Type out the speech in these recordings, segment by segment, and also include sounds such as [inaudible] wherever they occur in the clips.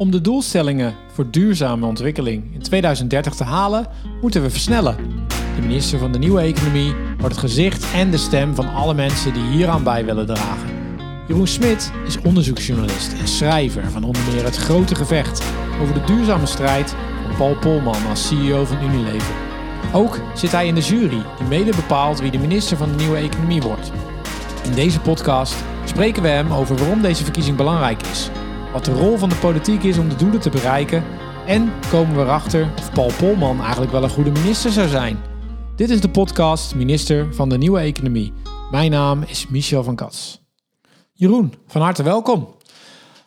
Om de doelstellingen voor duurzame ontwikkeling in 2030 te halen, moeten we versnellen. De minister van de Nieuwe Economie wordt het gezicht en de stem van alle mensen die hieraan bij willen dragen. Jeroen Smit is onderzoeksjournalist en schrijver van onder meer Het Grote Gevecht over de duurzame strijd van Paul Polman als CEO van Unilever. Ook zit hij in de jury die mede bepaalt wie de minister van de Nieuwe Economie wordt. In deze podcast spreken we hem over waarom deze verkiezing belangrijk is, wat de rol van de politiek is om de doelen te bereiken en komen we erachter of Paul Polman eigenlijk wel een goede minister zou zijn. Dit is de podcast Minister van de Nieuwe Economie. Mijn naam is Michel van Kats. Jeroen, van harte welkom.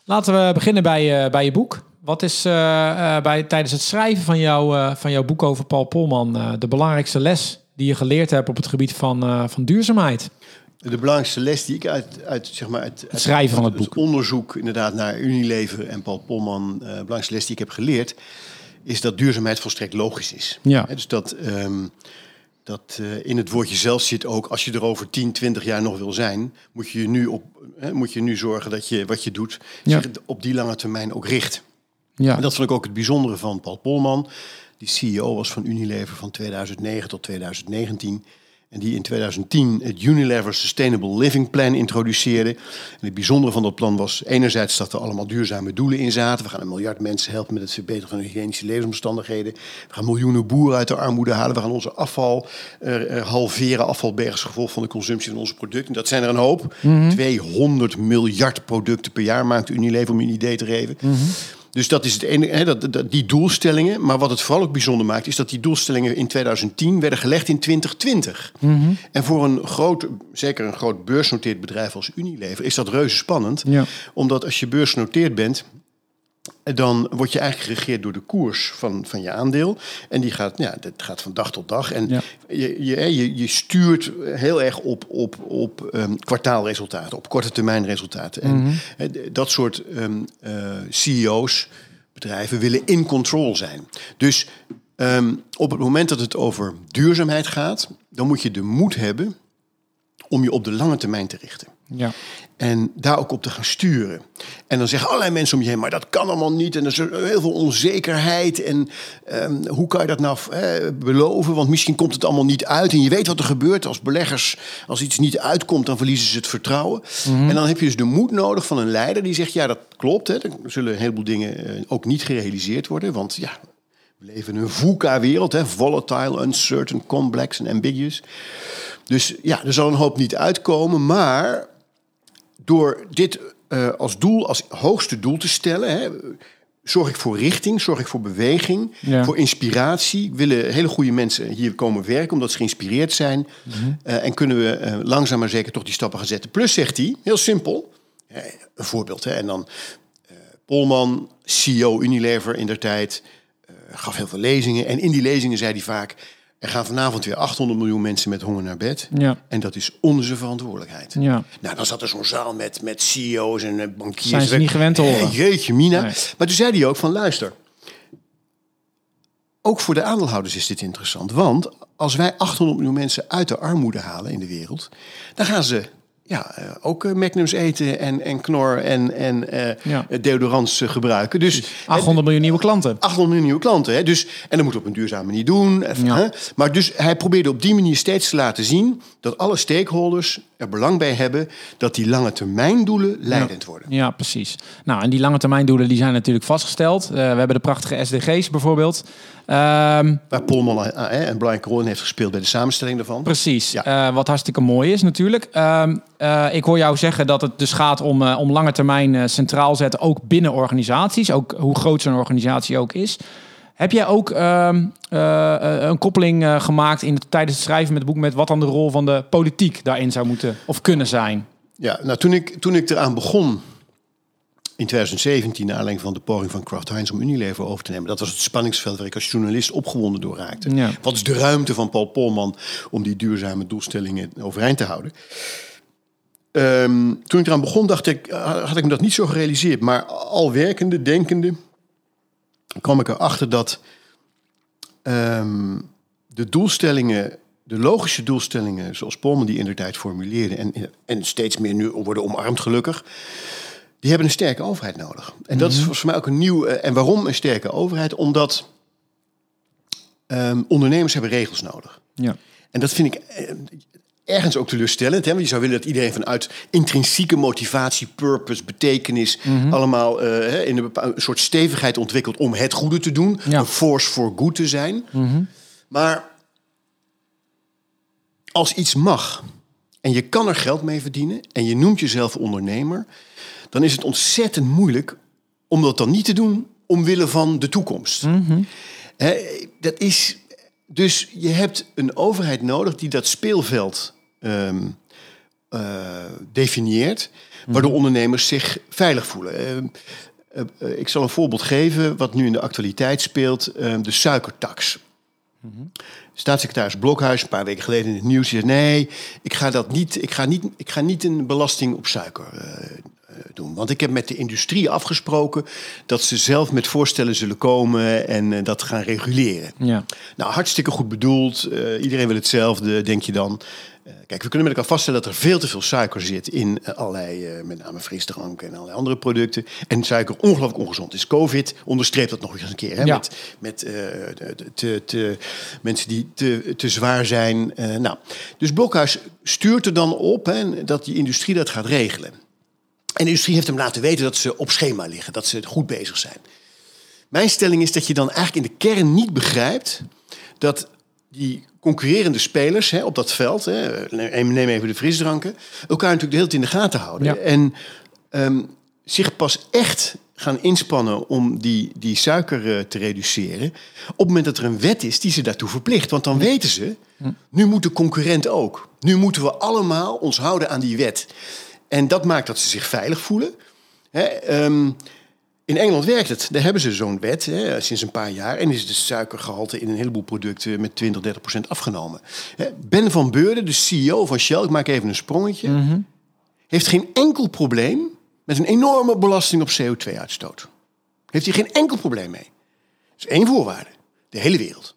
Laten we beginnen bij, uh, bij je boek. Wat is uh, uh, bij, tijdens het schrijven van, van jouw boek over Paul Polman de belangrijkste les die je geleerd hebt op het gebied van, van duurzaamheid? De belangrijkste les die ik uit, uit, zeg maar, uit, het schrijven van het, boek. Het onderzoek inderdaad naar Unilever en Paul Polman, de belangrijkste les die ik heb geleerd, is dat duurzaamheid volstrekt logisch is. Ja. dus dat, um, dat uh, in het woordje zelf zit ook, als je er over 10, 20 jaar nog wil zijn, moet je nu, op, moet je nu zorgen dat je wat je doet, Ja. zich op die lange termijn ook richt. Ja. En dat vond ik ook het bijzondere van Paul Polman, die CEO was van Unilever van 2009 tot 2019. En die in 2010 het Unilever Sustainable Living Plan introduceerde. En het bijzondere van dat plan was enerzijds dat er allemaal duurzame doelen in zaten. We gaan een miljard mensen helpen met het verbeteren van hun hygiënische levensomstandigheden. We gaan miljoenen boeren uit de armoede halen. We gaan onze afval uh, halveren, afvalberg als gevolg van de consumptie van onze producten. Dat zijn er een hoop. Mm -hmm. 200 miljard producten per jaar maakt Unilever om je een idee te geven. Mm -hmm. Dus dat is het ene, hè, dat, dat, die doelstellingen. Maar wat het vooral ook bijzonder maakt, is dat die doelstellingen in 2010 werden gelegd in 2020. Mhm. Mm -hmm. En voor een groot, zeker een groot beursnoteerd bedrijf als Unilever, is dat reuze spannend. Ja. Omdat als je beursnoteerd bent, dan word je eigenlijk geregeerd door de koers van, van je aandeel. En die gaat, ja, dat gaat van dag tot dag. En Ja. je, je, je, stuurt heel erg op, op, op um, kwartaalresultaten, op korte termijn resultaten. En Mhm. eh, dat soort um, uh, CEO's, bedrijven, willen in control zijn. Dus um, op het moment dat het over duurzaamheid gaat, dan moet je de moed hebben om je op de lange termijn te richten. Ja. En daar ook op te gaan sturen. En dan zeggen allerlei mensen om je heen, maar dat kan allemaal niet. En er is heel veel onzekerheid. En um, hoe kan je dat nou eh, beloven? Want misschien komt het allemaal niet uit. En je weet wat er gebeurt als beleggers. Als iets niet uitkomt, dan verliezen ze het vertrouwen. Mm -hmm. En dan heb je dus de moed nodig van een leider die zegt... ja, dat klopt. Hè. Er zullen een heleboel dingen uh, ook niet gerealiseerd worden. Want ja, we leven in een VUCA-wereld. Volatile, uncertain, complex en ambiguous. Dus ja, er zal een hoop niet uitkomen. Maar door dit uh, als doel, als hoogste doel te stellen, hè, zorg ik voor richting, zorg ik voor beweging, Ja. voor inspiratie. Willen hele goede mensen hier komen werken omdat ze geïnspireerd zijn. Mhm. Uh, en kunnen we uh, langzaam maar zeker toch die stappen gaan zetten. Plus zegt hij, heel simpel, een voorbeeld. Hè, en dan Polman, CEO Unilever in der tijd, gaf heel veel lezingen. En in die lezingen zei hij vaak... Er gaan vanavond weer 800 miljoen mensen met honger naar bed. Ja. En dat is onze verantwoordelijkheid. Ja. Nou, dan zat er zo'n zaal met, met CEO's en eh, bankiers. Zijn ze niet gewend te horen? Jeetje, Mina. Nee. Maar toen zei hij ook van, luister. Ook voor de aandeelhouders is dit interessant. Want als wij 800 miljoen mensen uit de armoede halen in de wereld... dan gaan ze ja, uh, ook uh, Magnums eten en, en knor en, en Ja. deodorants gebruiken. Dus, 800 miljoen nieuwe klanten. 800 miljoen nieuwe klanten. Hè? Dus, en dat moet op een duurzame manier doen. Even, Ja. hè? Maar dus hij probeerde op die manier steeds te laten zien... dat alle stakeholders er belang bij hebben... dat die lange termijn doelen leidend worden. Ja, precies. Nou, en die lange termijn doelen die zijn natuurlijk vastgesteld. Uh, we hebben de prachtige SDG's bijvoorbeeld. Um, Waar Polman en Brian Cohen heeft gespeeld bij de samenstelling daarvan. Precies, Ja. uh, wat hartstikke mooi is natuurlijk. Um, uh, ik hoor jou zeggen dat het dus gaat om, uh, om lange termijn centraal zetten, ook binnen organisaties, ook hoe groot zo'n organisatie ook is. Heb jij ook um, een koppeling gemaakt in tijdens het schrijven met het boek met wat dan de rol van de politiek daarin zou moeten of kunnen zijn? Ja, nou toen ik, toen ik eraan begon in 2017, naar aanleiding van de poging van Kraft Heinz om Unilever over te nemen. Dat was het spanningsveld waar ik als journalist opgewonden door raakte. Ja. Wat is de ruimte van Paul Polman om die duurzame doelstellingen overeind te houden? Um, toen ik eraan begon, dacht ik, had ik me dat niet zo gerealiseerd. Maar al werkende, denkende, kwam ik erachter dat um, de doelstellingen, de logische doelstellingen, zoals Polman die in de tijd formuleerde, en, en steeds meer nu worden omarmd gelukkig, die hebben een sterke overheid nodig. En dat is Mhm. volgens mij ook een nieuw. eh, en waarom een sterke overheid? Omdat ehm, ondernemers hebben regels nodig. Ja. En dat vind ik eh, ergens ook teleurstellend. Hè? Want je zou willen dat iedereen vanuit intrinsieke motivatie, purpose, betekenis... Mhm. allemaal eh, in een, soort stevigheid ontwikkelt om het goede te doen. Ja. Een force for good te zijn. Mhm. Maar als iets mag en je kan er geld mee verdienen... en je noemt jezelf ondernemer... dan is het ontzettend moeilijk om dat dan niet te doen... omwille van de toekomst. Hè, dat is, dus je hebt een overheid nodig die dat speelveld ehm, eh, definieert, waardoor ondernemers zich veilig voelen. Ehm, eh, eh, ik zal een voorbeeld geven wat nu in de actualiteit speelt: ehm, de suikertax. Staatssecretaris Blokhuis, een paar weken geleden in het nieuws, zei: Nee, ik ga, dat niet, ik ga, niet, ik ga niet een belasting op suiker doen. Want ik heb met de industrie afgesproken dat ze zelf met voorstellen zullen komen en dat gaan reguleren. Ja. Nou, hartstikke goed bedoeld. Iedereen wil hetzelfde, denk je dan. Eh, kijk, we kunnen met elkaar vaststellen dat er veel te veel suiker zit in eh, allerlei, eh, met name frisdrank en allerlei andere producten. En suiker ongelooflijk ongezond is. COVID onderstreept dat nog eens een keer. Hè? Ja. Met, met de- de- te, te, mensen die te, te zwaar zijn. Nou, dus Blokhuis stuurt er dan op hè, dat die industrie dat gaat regelen. En de industrie heeft hem laten weten dat ze op schema liggen, dat ze goed bezig zijn. Mijn stelling is dat je dan eigenlijk in de kern niet begrijpt dat die concurrerende spelers hè, op dat veld, hè, neem neem even de frisdranken, elkaar natuurlijk de hele tijd in de gaten houden. Ja. En ehm, zich pas echt gaan inspannen om die, die suiker eh, te reduceren. op het moment dat er een wet is die ze daartoe verplicht. Want dan weten ze, nu moet de concurrent ook. Nu moeten we allemaal ons houden aan die wet. En dat maakt dat ze zich veilig voelen. Hè, ehm, in Engeland werkt het. Daar hebben ze zo'n wet hè, sinds een paar jaar. En is de suikergehalte in een heleboel producten met 20, 30 procent afgenomen. Ben van Beurden, de CEO van Shell, ik maak even een sprongetje, heeft geen enkel probleem met een enorme belasting op CO2-uitstoot. Heeft hij geen enkel probleem mee. Dat is één voorwaarde. De hele wereld.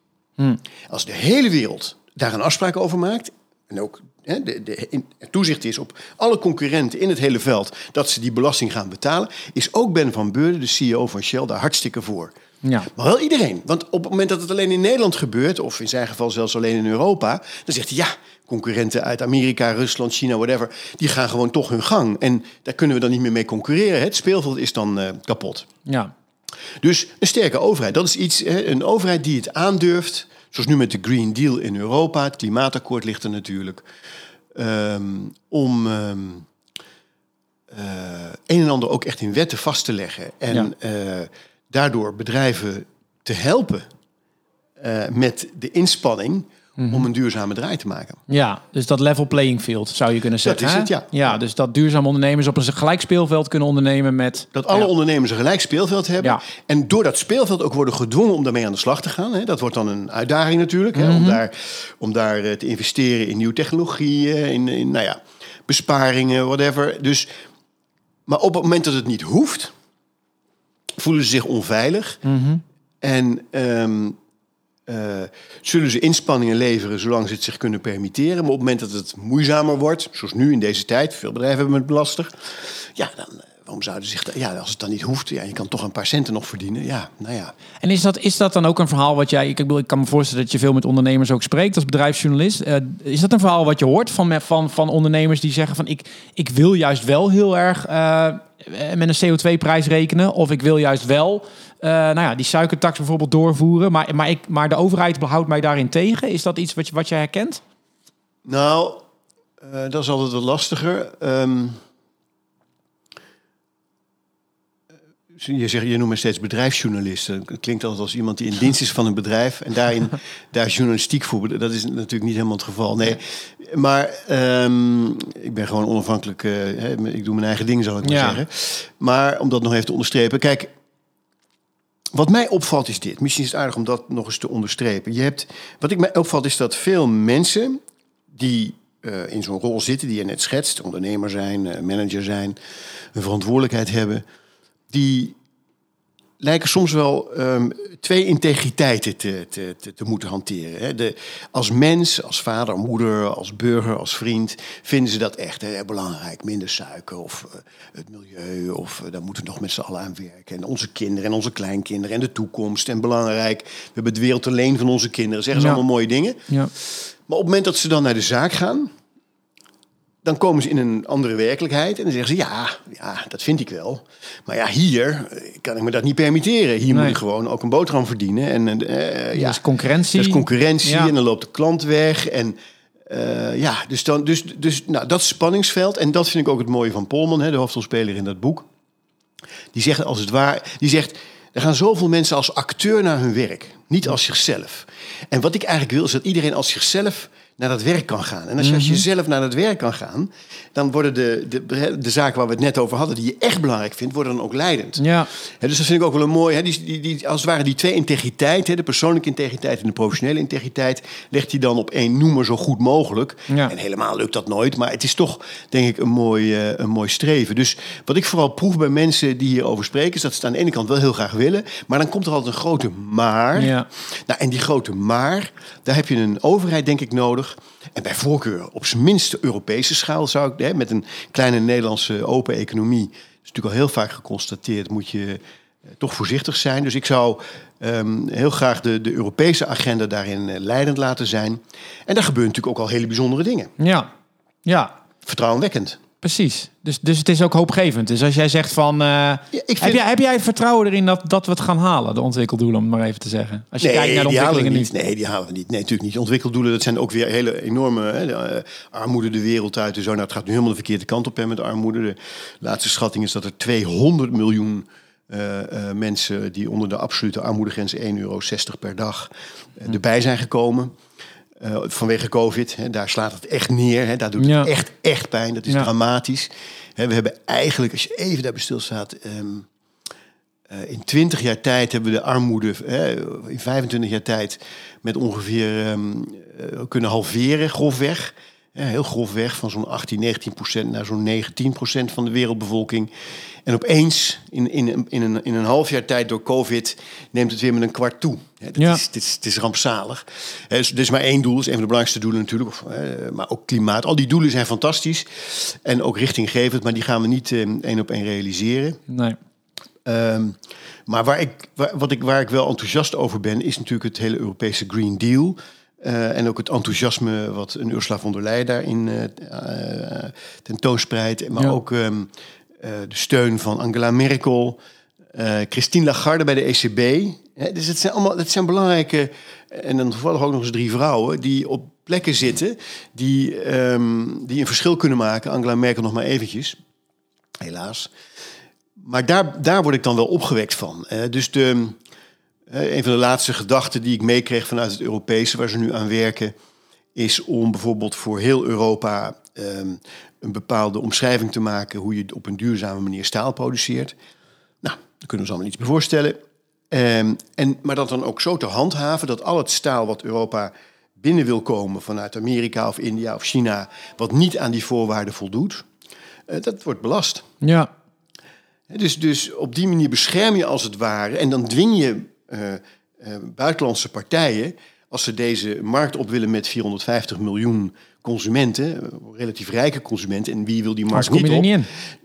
Als de hele wereld daar een afspraak over maakt... en ook hè, de, de, in, het toezicht is op alle concurrenten in het hele veld... dat ze die belasting gaan betalen... is ook Ben van Beurden, de CEO van Shell, daar hartstikke voor. Ja. Maar wel iedereen. Want op het moment dat het alleen in Nederland gebeurt... of in zijn geval zelfs alleen in Europa... dan zegt hij ja, concurrenten uit Amerika, Rusland, China, whatever... die gaan gewoon toch hun gang. En daar kunnen we dan niet meer mee concurreren. Het speelveld is dan eh, kapot. Ja. Dus een sterke overheid, dat is iets, hè, een overheid die het aandurft, zoals nu met de Green Deal in Europa, het klimaatakkoord ligt er natuurlijk, ehm, om eh, een en ander ook echt in wetten vast te leggen en Ja. eh, daardoor bedrijven te helpen eh, met de inspanning om een duurzame draai te maken. Ja, dus dat level playing field zou je kunnen zeggen. is hè? het, ja. Ja, dus dat duurzame ondernemers op een gelijk speelveld kunnen ondernemen met... Dat alle Ja. ondernemers een gelijk speelveld hebben. Ja. En door dat speelveld ook worden gedwongen om daarmee aan de slag te gaan. Hè. Dat wordt dan een uitdaging natuurlijk. Hè, om, daar, om daar eh, te investeren in nieuwe technologieën, in, in nou ja, besparingen, whatever. Dus, maar op het moment dat het niet hoeft, voelen ze zich onveilig. En ehm, eh, zullen ze inspanningen leveren zolang ze het zich kunnen permitteren. Maar op het moment dat het moeizamer wordt, zoals nu in deze tijd, veel bedrijven hebben het lastig. Ja, dan, eh, waarom zouden ze zich... Ja, als het dan niet hoeft, ja, je kan toch een paar centen nog verdienen. Ja, nou ja. En is dat, is dat dan ook een verhaal wat jij... Ik, bedoel, ik kan me voorstellen dat je veel met ondernemers ook spreekt als bedrijfsjournalist. Eh, is dat een verhaal wat je hoort van, van, van ondernemers die zeggen van... Ik, ik wil juist wel heel erg eh, met een CO2-prijs rekenen. Of ik wil juist wel eh, nou ja, die suikertax bijvoorbeeld doorvoeren. Maar, maar, ik, maar de overheid houdt mij daarin tegen. Is dat iets wat je, wat je herkent? Nou, eh, dat is altijd wat lastiger. Ehm, je, zegt, je noemt me steeds bedrijfsjournalist. Dat klinkt altijd als iemand die in dienst is van een bedrijf... en daarin [laughs] daar journalistiek voor... Dat is natuurlijk niet helemaal het geval. Nee, maar ehm, ik ben gewoon onafhankelijk... eh, hè, ik doe mijn eigen ding, zal ik maar Ja. zeggen. Maar om dat nog even te onderstrepen... Kijk, wat mij opvalt is dit. Misschien is het aardig om dat nog eens te onderstrepen. Je hebt, wat ik mij opvalt is dat veel mensen die eh, in zo'n rol zitten, die je net schetst, ondernemer zijn, eh, manager zijn, een verantwoordelijkheid hebben, die lijken soms wel ehm, twee integriteiten te, te, te, te moeten hanteren. Hè. De, als mens, als vader, moeder, als burger, als vriend, vinden ze dat echt hè, belangrijk. Minder suiker of eh, het milieu, of uh, daar moeten we nog met z'n allen aan werken. En onze kinderen en onze kleinkinderen en de toekomst. En belangrijk, we hebben het wereld alleen van onze kinderen. Zeggen ze Ja. allemaal mooie dingen. Ja. Maar op het moment dat ze dan naar de zaak gaan, dan komen ze in een andere werkelijkheid en dan zeggen ze ja, ja, dat vind ik wel. Maar ja, hier eh, kan ik me dat niet permitteren. Hier moet ik gewoon ook een boterham verdienen en eh, Ja, ja, is concurrentie. dat is concurrentie Ja. en dan loopt de klant weg en eh, ja, dus dan, dus, dus nou, dat spanningsveld en dat vind ik ook het mooie van Polman, hè, de hoofdrolspeler in dat boek. Die zegt als het waar, die zegt, er gaan zoveel mensen als acteur naar hun werk, niet als zichzelf. En wat ik eigenlijk wil is dat iedereen als zichzelf naar dat werk kan gaan. En als je als je zelf naar dat werk kan gaan, dan worden de, de, de zaken waar we het net over hadden, die je echt belangrijk vindt, worden dan ook leidend. Ja, Hè, dus dat vind ik ook wel een mooi. Die, die, die, als het ware die twee integriteit, hè, de persoonlijke integriteit en de professionele integriteit, legt hij dan op één noemer zo goed mogelijk. Ja. En helemaal lukt dat nooit, maar het is toch, denk ik, een mooi, eh, een mooi streven. Dus wat ik vooral proef bij mensen die hierover spreken, is dat ze het aan de ene kant wel heel graag willen, maar dan komt er altijd een grote maar. Ja. Nou, en die grote maar, daar heb je een overheid, denk ik, nodig. En bij voorkeur op zijn minst Europese schaal zou ik, hè, met een kleine Nederlandse open economie, is natuurlijk al heel vaak geconstateerd, moet je eh, toch voorzichtig zijn. Dus ik zou ehm, heel graag de, de Europese agenda daarin eh, leidend laten zijn. En daar gebeuren natuurlijk ook al hele bijzondere dingen. ja, ja. Vertrouwenwekkend. Precies. Dus, dus het is ook hoopgevend. Dus als jij zegt van... eh, ik heb, jij, heb jij vertrouwen erin dat, dat we het gaan halen, de ontwikkeldoelen, om maar even te zeggen? Als je kijkt naar de die halen we ontwikkelingen niet. Nee, die halen we niet. Nee, natuurlijk niet. Ontwikkeldoelen, dat zijn ook weer hele enorme hè, de, eh, armoede de wereld uit en zo. Nou, het gaat nu helemaal de verkeerde kant op hè, met armoede. De laatste schatting is dat er 200 miljoen eh, mensen die onder de absolute armoedegrens 1,60 euro per dag eh, erbij zijn gekomen. Eh, vanwege COVID. Hè, daar slaat het echt neer. Hè, daar doet Ja. het echt, echt pijn. Dat is Ja. dramatisch. Hè, we hebben eigenlijk, als je even daarbij stilstaat... ehm, eh, in 20 jaar tijd hebben we de armoede, in 25 jaar tijd, met ongeveer ehm, eh, kunnen halveren, grofweg. Heel grofweg, van zo'n 18, 19 procent naar zo'n 19 procent van de wereldbevolking. En opeens, in, in, een- in, een, in een half jaar tijd door COVID, neemt het weer met een kwart toe. Dat Ja. is, het, is, het is rampzalig. Dus er is maar één doel, is een van de belangrijkste doelen natuurlijk. Of, maar ook klimaat. Al die doelen zijn fantastisch en ook richtinggevend, maar die gaan we niet eh, één op één realiseren. Nee. Ehm, maar waar ik, waar, wat ik, waar ik wel enthousiast over ben, is natuurlijk het hele Europese Green Deal. Eh, en ook het enthousiasme wat een Ursula von der Leyen daarin eh, tentoonspreidt. Maar Ja. ook ehm, eh, de steun van Angela Merkel, Christine Lagarde bij de ECB. Dus het zijn allemaal het zijn belangrijke, en dan toevallig ook nog eens drie vrouwen, die op plekken zitten die, ehm, die een verschil kunnen maken. Angela Merkel nog maar eventjes, helaas. Maar daar, daar word ik dan wel opgewekt van. Dus de, een van de laatste gedachten die ik meekreeg vanuit het Europese, waar ze nu aan werken, is om bijvoorbeeld voor heel Europa ehm, een bepaalde omschrijving te maken hoe je op een duurzame manier staal produceert. Nou, daar kunnen we ons allemaal iets bij voorstellen. Ehm, en, maar dat dan ook zo te handhaven dat al het staal wat Europa binnen wil komen vanuit Amerika of India of China, wat niet aan die voorwaarden voldoet, eh, dat wordt belast. Ja. Dus, dus op die manier bescherm je als het ware en dan dwing je eh, eh, buitenlandse partijen, als ze deze markt op willen met 450 miljoen consumenten, eh, relatief rijke consumenten, en wie wil die markt niet op? niet in.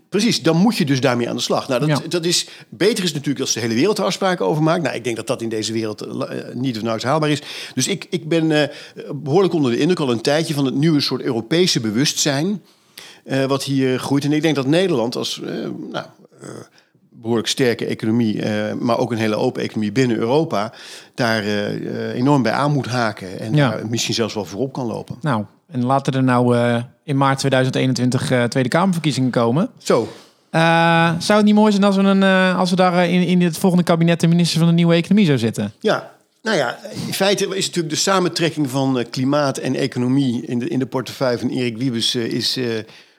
Precies, dan moet je dus daarmee aan de slag. Nou, dat, Ja. dat is beter is natuurlijk als de hele wereld er afspraken over maakt. Nou, ik denk dat dat in deze wereld niet of nauwelijks haalbaar is. Dus ik, ik ben eh, behoorlijk onder de indruk al een tijdje van het nieuwe soort Europese bewustzijn. eh, wat hier groeit. En ik denk dat Nederland als nou, behoorlijk sterke economie, eh, maar ook een hele open economie binnen Europa, daar eh, eh, enorm bij aan moet haken. En Ja. daar misschien zelfs wel voorop kan lopen. Nou, en laten er nou in maart 2021 eh, Tweede Kamerverkiezingen komen. Zo, zou het niet mooi zijn als we, een, als we daar in, in het volgende kabinet de minister van de Nieuwe Economie zou zitten? Ja, nou ja, in feite is natuurlijk de samentrekking van klimaat en economie in de, in de portefeuille van Erik Wiebes is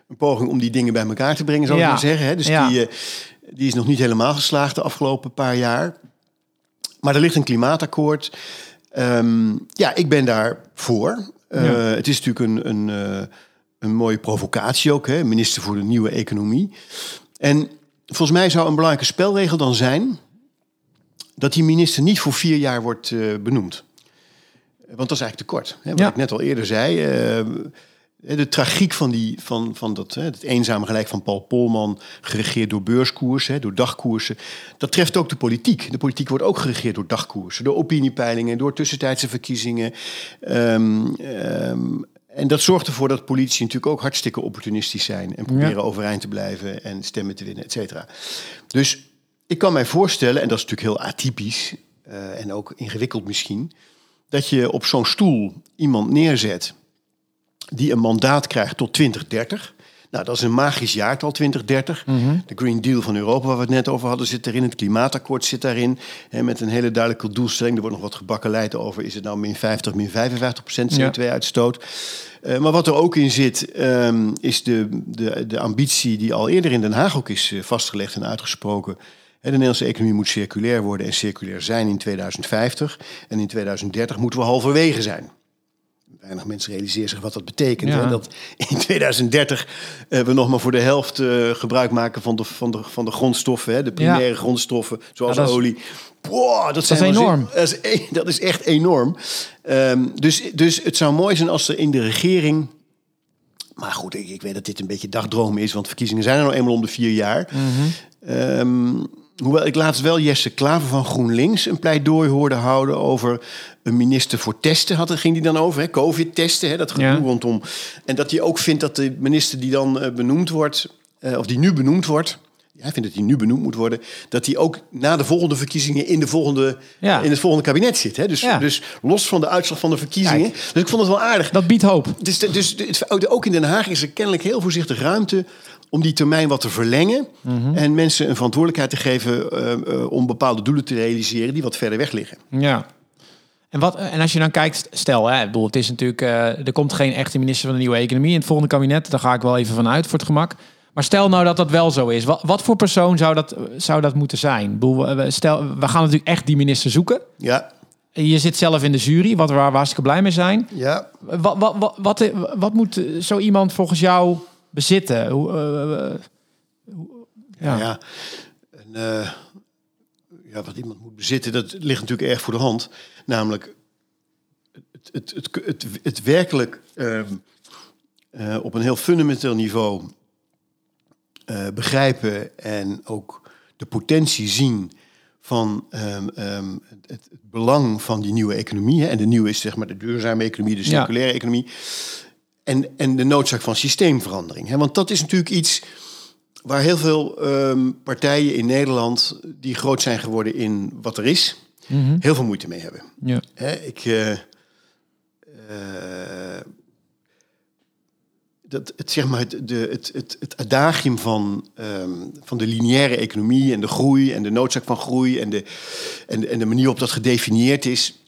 een poging om die dingen bij elkaar te brengen, zou ik Ja. maar zeggen. Hè? Dus Ja. die, die is nog niet helemaal geslaagd de afgelopen paar jaar. Maar er ligt een klimaatakkoord. Ehm, ja, ik ben daar voor. Eh, Ja. Het is natuurlijk een, een, eh, een mooie provocatie ook, hè? minister voor de nieuwe economie. En volgens mij zou een belangrijke spelregel dan zijn dat die minister niet voor vier jaar wordt eh, benoemd. Want dat is eigenlijk te kort. Hè? Wat Ja. ik net al eerder zei. De tragiek van, die, van, van dat, het eenzame gelijk van Paul Polman, geregeerd door beurskoersen, door dagkoersen. Dat treft ook de politiek. De politiek wordt ook geregeerd door dagkoersen, door opiniepeilingen, door tussentijdse verkiezingen. Ehm, ehm, en dat zorgt ervoor dat politici natuurlijk ook hartstikke opportunistisch zijn en proberen Ja. overeind te blijven en stemmen te winnen, et cetera. Dus ik kan mij voorstellen, en dat is natuurlijk heel atypisch eh, en ook ingewikkeld misschien, dat je op zo'n stoel iemand neerzet die een mandaat krijgt tot 2030. Nou, dat is een magisch jaartal, 2030. De Green Deal van Europa, waar we het net over hadden, zit erin. Het klimaatakkoord zit daarin. Hè, met een hele duidelijke doelstelling. Er wordt nog wat gebakkeleid over. Is het nou min 50, min 55 procent Ja. CO2-uitstoot? Eh, maar wat er ook in zit, ehm, is de, de, de ambitie die al eerder in Den Haag ook is eh, vastgelegd en uitgesproken. De Nederlandse economie moet circulair worden en circulair zijn in 2050. En in 2030 moeten we halverwege zijn. Weinig mensen realiseren zich wat dat betekent. Ja. Hè? Dat in 2030 eh, we nog maar voor de helft eh, gebruik maken van de, van de, van de grondstoffen, hè? de primaire grondstoffen, zoals Ja, dat is- olie. Boah, dat, zijn is enorm. zin- Dat is, e- dat is echt enorm. Ehm, dus, dus het zou mooi zijn als er in de regering. Maar goed, ik, ik weet dat dit een beetje dagdroom is, want verkiezingen zijn er nou eenmaal om de vier jaar. Ehm, hoewel ik laatst wel Jesse Klaver van GroenLinks een pleidooi hoorde houden over een minister voor testen. Had, ging die dan over, hè? COVID-testen, hè? dat gedoe Ja. rondom. En dat hij ook vindt dat de minister die dan eh, benoemd wordt, eh, of die nu benoemd wordt. Hij vindt dat hij nu benoemd moet worden. Dat hij ook na de volgende verkiezingen in, de volgende, Ja. in het volgende kabinet zit. Hè? Dus, Ja. dus los van de uitslag van de verkiezingen. Dus ik vond het wel aardig. Dat biedt hoop. Dus, dus het- ook in Den Haag is er kennelijk heel voorzichtig ruimte om die termijn wat te verlengen. Mhm. En mensen een verantwoordelijkheid te geven eh, eh, om bepaalde doelen te realiseren die wat verder weg liggen. Ja. En, wat, en als je dan kijkt, stel, hè, ik bedoel, het is natuurlijk, eh, er komt geen echte minister van de nieuwe economie in het volgende kabinet. Daar ga ik wel even van uit voor het gemak. Maar stel nou dat dat wel zo is. Wat, wat voor persoon zou dat, zou dat moeten zijn? Stel, we gaan natuurlijk echt die minister zoeken. Ja, Je zit zelf in de jury, wat we hartstikke blij mee zijn. ja. Wat, wat, wat, wat, wat moet zo iemand volgens jou bezitten? Hoe, eh, eh, hoe- ja. ja. En, eh, ja, wat iemand moet bezitten, dat ligt natuurlijk erg voor de hand. Namelijk het, het, het, het, het werkelijk ehm, eh, op een heel fundamenteel niveau eh, begrijpen en ook de potentie zien van ehm, ehm, het, het belang van die nieuwe economie. Hè. En de nieuwe is zeg maar de duurzame economie, de Ja. circulaire economie. En, en de noodzaak van systeemverandering. Hè. Want dat is natuurlijk iets waar heel veel ehm, partijen in Nederland die groot zijn geworden in wat er is, Mhm. heel veel moeite mee hebben. Ja. Hè, ik, eh, eh, dat, het, zeg maar, het, de, het, het, het adagium van, ehm, van de lineaire economie en de groei en de noodzaak van groei en de, en de, en de manier waarop dat gedefinieerd is,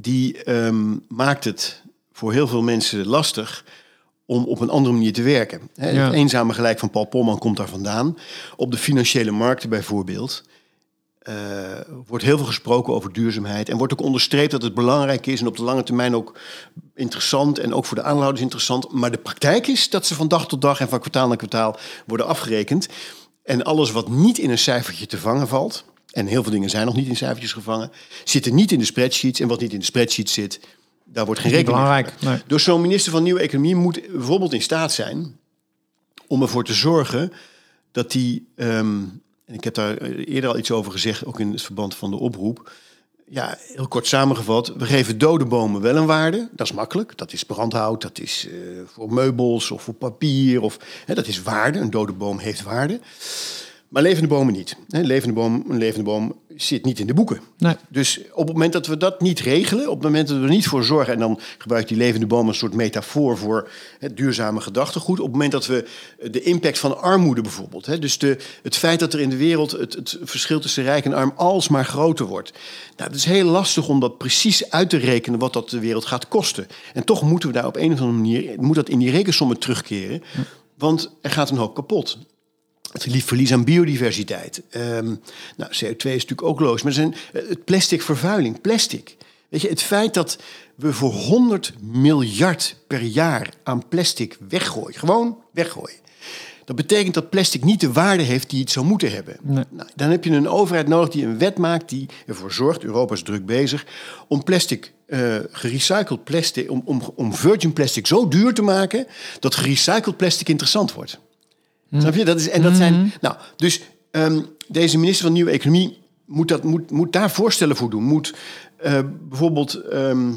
die ehm, maakt het voor heel veel mensen lastig om op een andere manier te werken. Ja. Het eenzame gelijk van Paul Polman komt daar vandaan. Op de financiële markten bijvoorbeeld eh, wordt heel veel gesproken over duurzaamheid. En wordt ook onderstreept dat het belangrijk is en op de lange termijn ook interessant en ook voor de aanhouders interessant. Maar de praktijk is dat ze van dag tot dag en van kwartaal naar kwartaal worden afgerekend. En alles wat niet in een cijfertje te vangen valt, en heel veel dingen zijn nog niet in cijfertjes gevangen, zitten niet in de spreadsheets. En wat niet in de spreadsheet zit, daar wordt geen rekening mee belangrijk. Nee. dus zo'n minister van Nieuwe Economie moet bijvoorbeeld in staat zijn om ervoor te zorgen dat die, en ik heb daar eerder al iets over gezegd, ook in het verband van de oproep. Ja, heel kort samengevat, we geven dode bomen wel een waarde. Dat is makkelijk. Dat is brandhout, dat is eh, voor meubels of voor papier. Of, hè, dat is waarde. Een dode boom heeft waarde. Maar levende bomen niet. Levende boom, een levende boom zit niet in de boeken. Nee. Dus op het moment dat we dat niet regelen, op het moment dat we er niet voor zorgen, en dan gebruikt die levende boom een soort metafoor voor het duurzame gedachtegoed. Op het moment dat we de impact van armoede bijvoorbeeld, hè, dus de, het feit dat er in de wereld het, het verschil tussen rijk en arm alsmaar groter wordt. Nou, het is heel lastig om dat precies uit te rekenen wat dat de wereld gaat kosten. En toch moeten we daar op een of andere manier, moet dat in die rekensommen terugkeren, want er gaat een hoop kapot. Het verlie- verlies aan biodiversiteit. Ehm, nou, CO2 is natuurlijk ook loos. Maar zijn, het plastic vervuiling, plastic. Weet je, het feit dat we voor 100 miljard per jaar aan plastic weggooien, gewoon weggooien. Dat betekent dat plastic niet de waarde heeft die het zou moeten hebben. Nee. Nou, dan heb je een overheid nodig die een wet maakt die ervoor zorgt, Europa is druk bezig, om plastic, eh, gerecycled plastic, om, om, om virgin plastic zo duur te maken dat gerecycled plastic interessant wordt. Snap je? Dat is, en dat zijn. Nou, dus ehm, deze minister van Nieuwe Economie moet, dat, moet, moet daar voorstellen voor doen. Moet eh, bijvoorbeeld. ehm,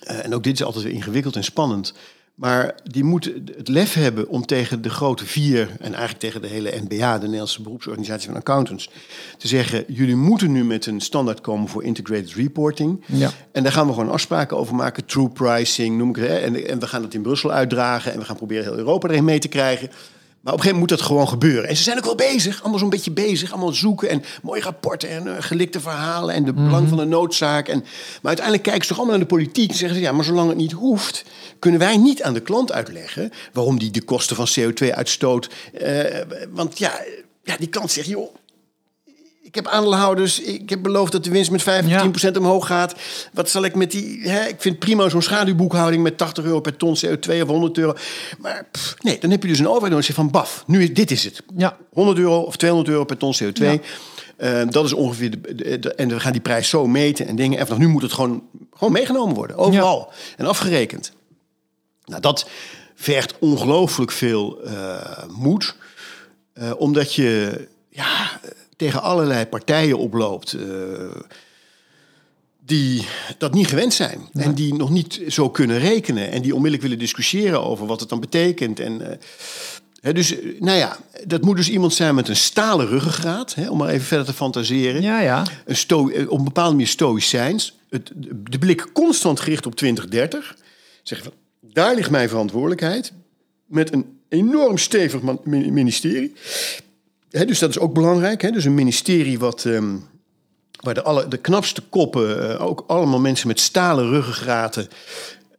eh, en ook dit is altijd weer ingewikkeld en spannend. Maar die moet het lef hebben om tegen de grote vier... en eigenlijk tegen de hele NBA, de Nederlandse beroepsorganisatie van accountants... te zeggen, jullie moeten nu met een standaard komen voor integrated reporting. Ja. En daar gaan we gewoon afspraken over maken. True pricing, noem ik het. Hè? En, en we gaan het in Brussel uitdragen... en we gaan proberen heel Europa erin mee te krijgen... Maar op een gegeven moment moet dat gewoon gebeuren. En ze zijn ook wel bezig, allemaal zo'n beetje bezig. Allemaal zoeken en mooie rapporten en eh, gelikte verhalen... en de belang van de noodzaak. En, maar uiteindelijk kijken ze toch allemaal naar de politiek... en zeggen ze, ja, maar zolang het niet hoeft... kunnen wij niet aan de klant uitleggen... waarom die de kosten van CO2-uitstoot... eh, want ja, ja, die klant zegt, joh... Ik heb aandeelhouders, ik heb beloofd dat de winst met 15% omhoog gaat. Wat zal ik met die... Hè? Ik vind prima zo'n schaduwboekhouding met 80 euro per ton CO2 of 100 euro. Maar pff, nee, dan heb je dus een overheid nodig van... Baf, nu is, dit is het. Ja. 100 euro of 200 euro per ton CO2. Ja. Eh, dat is ongeveer de, de- de- En we gaan die prijs zo meten en dingen. En vanaf nu moet het gewoon, gewoon meegenomen worden. Overal. En afgerekend. Nou, dat vergt ongelooflijk veel eh, moed. Eh, omdat je ja, tegen allerlei partijen oploopt. eh, die dat niet gewend zijn. En die nog niet zo kunnen rekenen. En die onmiddellijk willen discussiëren over wat het dan betekent. En, eh, hè, dus, eh, nou ja, dat moet dus iemand zijn met een stalen ruggengraat. Hè, om maar even verder te fantaseren. Ja, ja. Een sto op een bepaalde manier stoïcijns. Het, de blik constant gericht op 2030. Zeggen van, daar ligt mijn verantwoordelijkheid. Met een enorm stevig ministerie. Hè, dus dat is ook belangrijk. Hè? Dus een ministerie wat, ehm, waar de, alle, de knapste koppen, eh, ook allemaal mensen met stalen ruggengraten,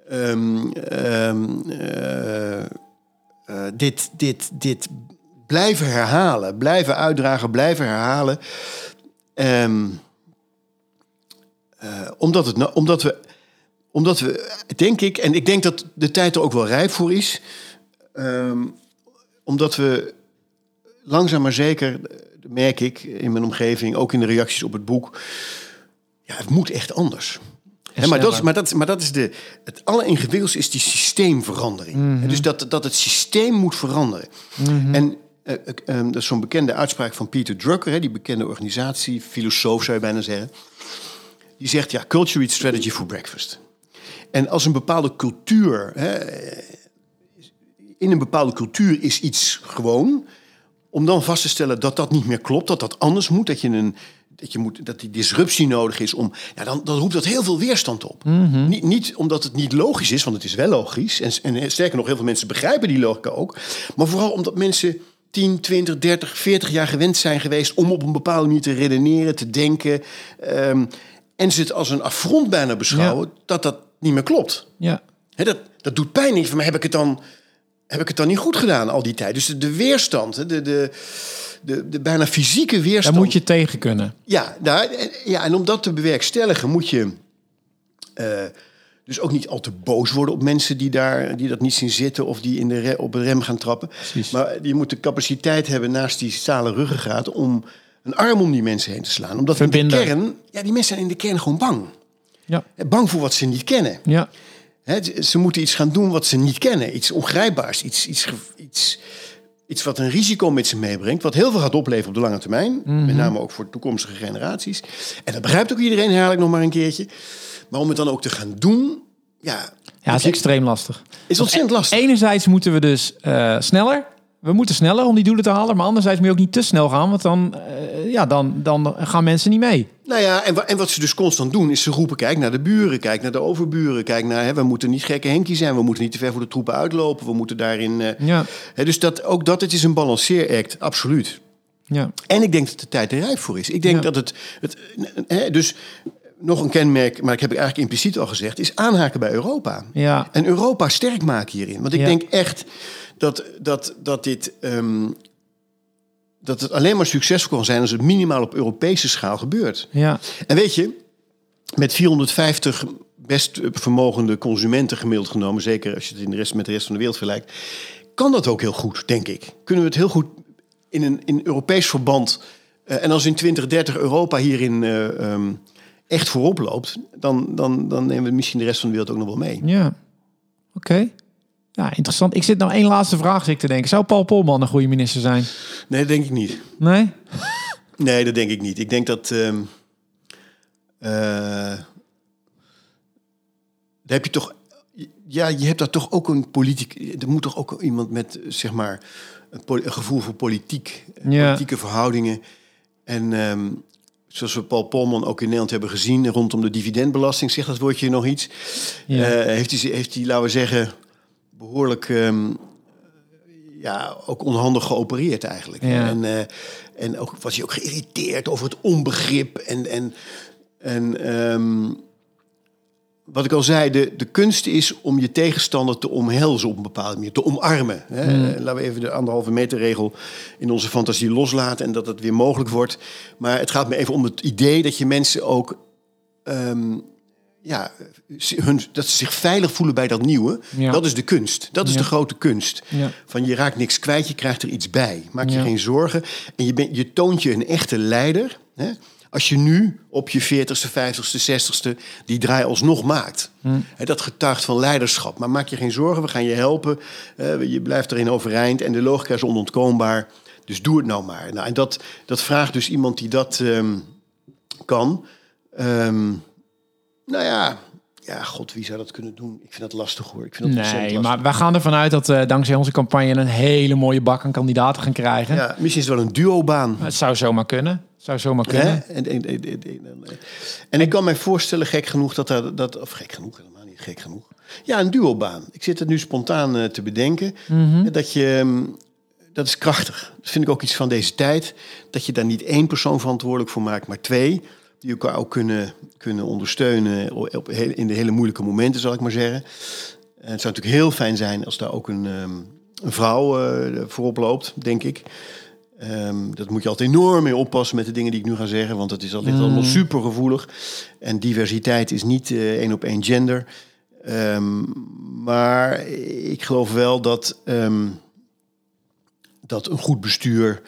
ehm, eh, eh, dit, dit, dit blijven herhalen, blijven uitdragen, blijven herhalen. Ehm, eh, omdat, het, nou- omdat, we, omdat we, denk ik, en ik denk dat de tijd er ook wel rijp voor is, ehm, omdat we langzaam maar zeker, eh, merk ik in mijn omgeving, ook in de reacties op het boek, ja, het moet echt anders. Maar, dat is, maar, dat, maar dat is de. Het alleringewikkeldste is die systeemverandering. Hè, Dus dat, dat het systeem moet veranderen. En eh, eh, eh, dat is zo'n bekende uitspraak van Peter Drucker, hè, die bekende organisatie, filosoof zou je bijna zeggen. Die zegt: ja, culture eats strategy for breakfast. En als een bepaalde cultuur, hè, in een bepaalde cultuur is iets gewoon, om dan vast te stellen dat dat niet meer klopt, dat dat anders moet, dat je een dat, je moet, dat die disruptie nodig is om. Ja, dan, dan roept dat heel veel weerstand op. niet, niet omdat het niet logisch is, want het is wel logisch. En, en sterker nog, heel veel mensen begrijpen die logica ook. Maar vooral omdat mensen 10, 20, 30, 40 jaar gewend zijn geweest om op een bepaalde manier te redeneren, te denken. ehm, en ze het als een affront bijna beschouwen dat dat niet meer klopt. Ja. Dat, dat doet pijn. Van, maar heb ik het dan, heb ik het dan niet goed gedaan al die tijd? Dus de, de weerstand, de, de, de, de bijna fysieke Daar weerstand. moet je tegen kunnen. Ja, daar, en- ja, en om dat te bewerkstelligen moet je eh, dus ook niet al te boos worden op mensen die, daar, die dat niet zien zitten of die in de re- op de rem gaan trappen. Precies. Maar je moet de capaciteit hebben naast die stalen ruggengraat om een arm om die mensen heen te slaan. Omdat in de Verbinden. kern, ja, die mensen zijn in de kern gewoon bang. Ja. Bang voor wat ze niet kennen. Ja. Ze- moeten iets gaan doen wat ze niet kennen. Iets ongrijpbaars. Iets, iets, iets, iets wat een risico met zich meebrengt. Wat heel veel gaat opleveren op de lange termijn. Met name ook voor toekomstige generaties. En dat begrijpt ook iedereen, herhaal ik nog maar een keertje. Maar om het dan ook te gaan doen... Ja, Ja, het is extreem lastig. is ontzettend lastig. Enerzijds moeten we dus eh, sneller. We moeten sneller om die doelen te halen. Maar anderzijds moet je ook niet te snel gaan. Want dan, eh, ja, dan, dan gaan mensen niet mee. Nou ja, en, en wat ze dus constant doen, is ze roepen: kijk naar de buren, kijk naar de overburen, kijk naar. Hè, we moeten niet gekke Henkie zijn, we moeten niet te ver voor de troepen uitlopen, we moeten daarin. eh, Ja. hè, dus dat, ook dat het is een balanceeract, absoluut. Ja. En ik denk dat de tijd er rijp voor is. Ik denk Ja. dat het. het hè, dus nog een kenmerk, maar ik heb ik eigenlijk impliciet al gezegd, is aanhaken bij Europa. Ja. En Europa sterk maken hierin. Want ik Ja. denk echt dat, dat, dat dit. ehm, dat het alleen maar succesvol kan zijn als het minimaal op Europese schaal gebeurt. Ja. En weet je, met 450 best vermogende consumenten gemiddeld genomen, zeker als je het in de rest, met de rest van de wereld vergelijkt, kan dat ook heel goed, denk ik. Kunnen we het heel goed in een in Europees verband. eh, en als in 2030 Europa hierin eh, ehm, echt voorop loopt, dan, dan, dan nemen we misschien de rest van de wereld ook nog wel mee. Ja. Oké. Ja, interessant. Ik zit nou één laatste vraag zit ik te denken. Zou Paul Polman een goede minister zijn? Nee, dat denk ik niet. Nee? [laughs] Nee, dat denk ik niet. Ik denk dat. ehm eh, daar heb je toch. Ja, je hebt daar toch ook een politiek. Er moet toch ook iemand met, zeg maar, een, gevoel voor politiek, eh, Ja. politieke verhoudingen. En ehm, zoals we Paul Polman ook in Nederland hebben gezien rondom de dividendbelasting, zegt dat woordje nog iets? Ja. Eh, heeft, hij, heeft hij, laten we zeggen, behoorlijk ehm, ja, ook onhandig geopereerd eigenlijk. Ja. En, eh, en ook was hij ook geïrriteerd over het onbegrip. En, en, en ehm, wat ik al zei, de, de kunst is om je tegenstander te omhelzen op een bepaalde manier, te omarmen. Hè? Laten we even de anderhalve meter regel in onze fantasie loslaten en dat het weer mogelijk wordt. Maar het gaat me even om het idee dat je mensen ook ehm, ja, hun, dat ze zich veilig voelen bij dat nieuwe. Ja. Dat is de kunst. Dat is Ja. de grote kunst. Ja. Van je raakt niks kwijt, je krijgt er iets bij. Maak je geen zorgen. En je, bent je toont je een echte leider. Hè? Als je nu op je 40ste, 50ste, 60ste die draai alsnog maakt. Hè, dat getuigt van leiderschap. Maar maak je geen zorgen, we gaan je helpen. Eh, je blijft erin overeind en de logica is onontkoombaar. Dus doe het nou maar. Nou, en dat, dat vraagt dus iemand die dat ehm, kan. Ehm, nou ja, ja, god, wie zou dat kunnen doen? Ik vind dat lastig hoor. Ik vind dat Nee, lastig. maar we gaan ervan uit dat we dankzij onze campagne een hele mooie bak aan kandidaten gaan krijgen. Ja, misschien is het wel een duobaan. Het zou zomaar kunnen. Het zou zomaar kunnen. En, en, en, en, en- en ik kan mij voorstellen, gek genoeg, dat daar, dat, of gek genoeg, helemaal niet gek genoeg. Ja, een duobaan. Ik zit het nu spontaan eh, te bedenken. Dat je, ehm, dat is krachtig. Dat vind ik ook iets van deze tijd. Dat je daar niet één persoon verantwoordelijk voor maakt, maar twee. Die elkaar ook kunnen, kunnen ondersteunen op, in de hele moeilijke momenten, zal ik maar zeggen. En het zou natuurlijk heel fijn zijn als daar ook een, ehm, een vrouw eh, voorop loopt, denk ik. Ehm, dat moet je altijd enorm mee oppassen met de dingen die ik nu ga zeggen, want het is altijd allemaal super gevoelig. En diversiteit is niet eh, één op één gender. Ehm, maar ik geloof wel dat, dat een goed bestuur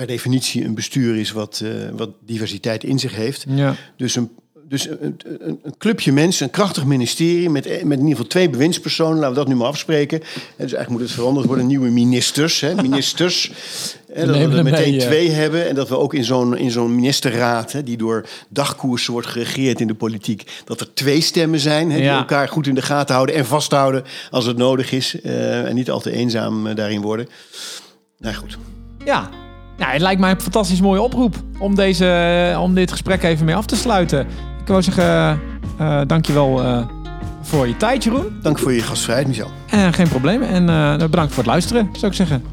per definitie een bestuur is wat, eh, wat diversiteit in zich heeft. Ja. Dus een, dus een, een, een clubje mensen, een krachtig ministerie met, met in ieder geval twee bewindspersonen. Laten we dat nu maar afspreken. En dus eigenlijk moet het veranderd worden. Nieuwe ministers. Hè, ministers. [laughs] Hè, dat we er meteen mee, ja. twee hebben. En dat we ook in zo'n, in zo'n ministerraad, hè, die door dagkoersen wordt geregeerd in de politiek, dat er twee stemmen zijn. Hè, die Ja. elkaar goed in de gaten houden en vasthouden als het nodig is. eh, en niet al te eenzaam eh, daarin worden. Nou goed. Ja. Nou, het lijkt mij een fantastisch mooie oproep om, deze, om dit gesprek even mee af te sluiten. Ik wou zeggen, eh dankjewel eh voor je tijd, Jeroen. Dank voor je gastvrijheid, Michel. En geen probleem. En eh, bedankt voor het luisteren, zou ik zeggen.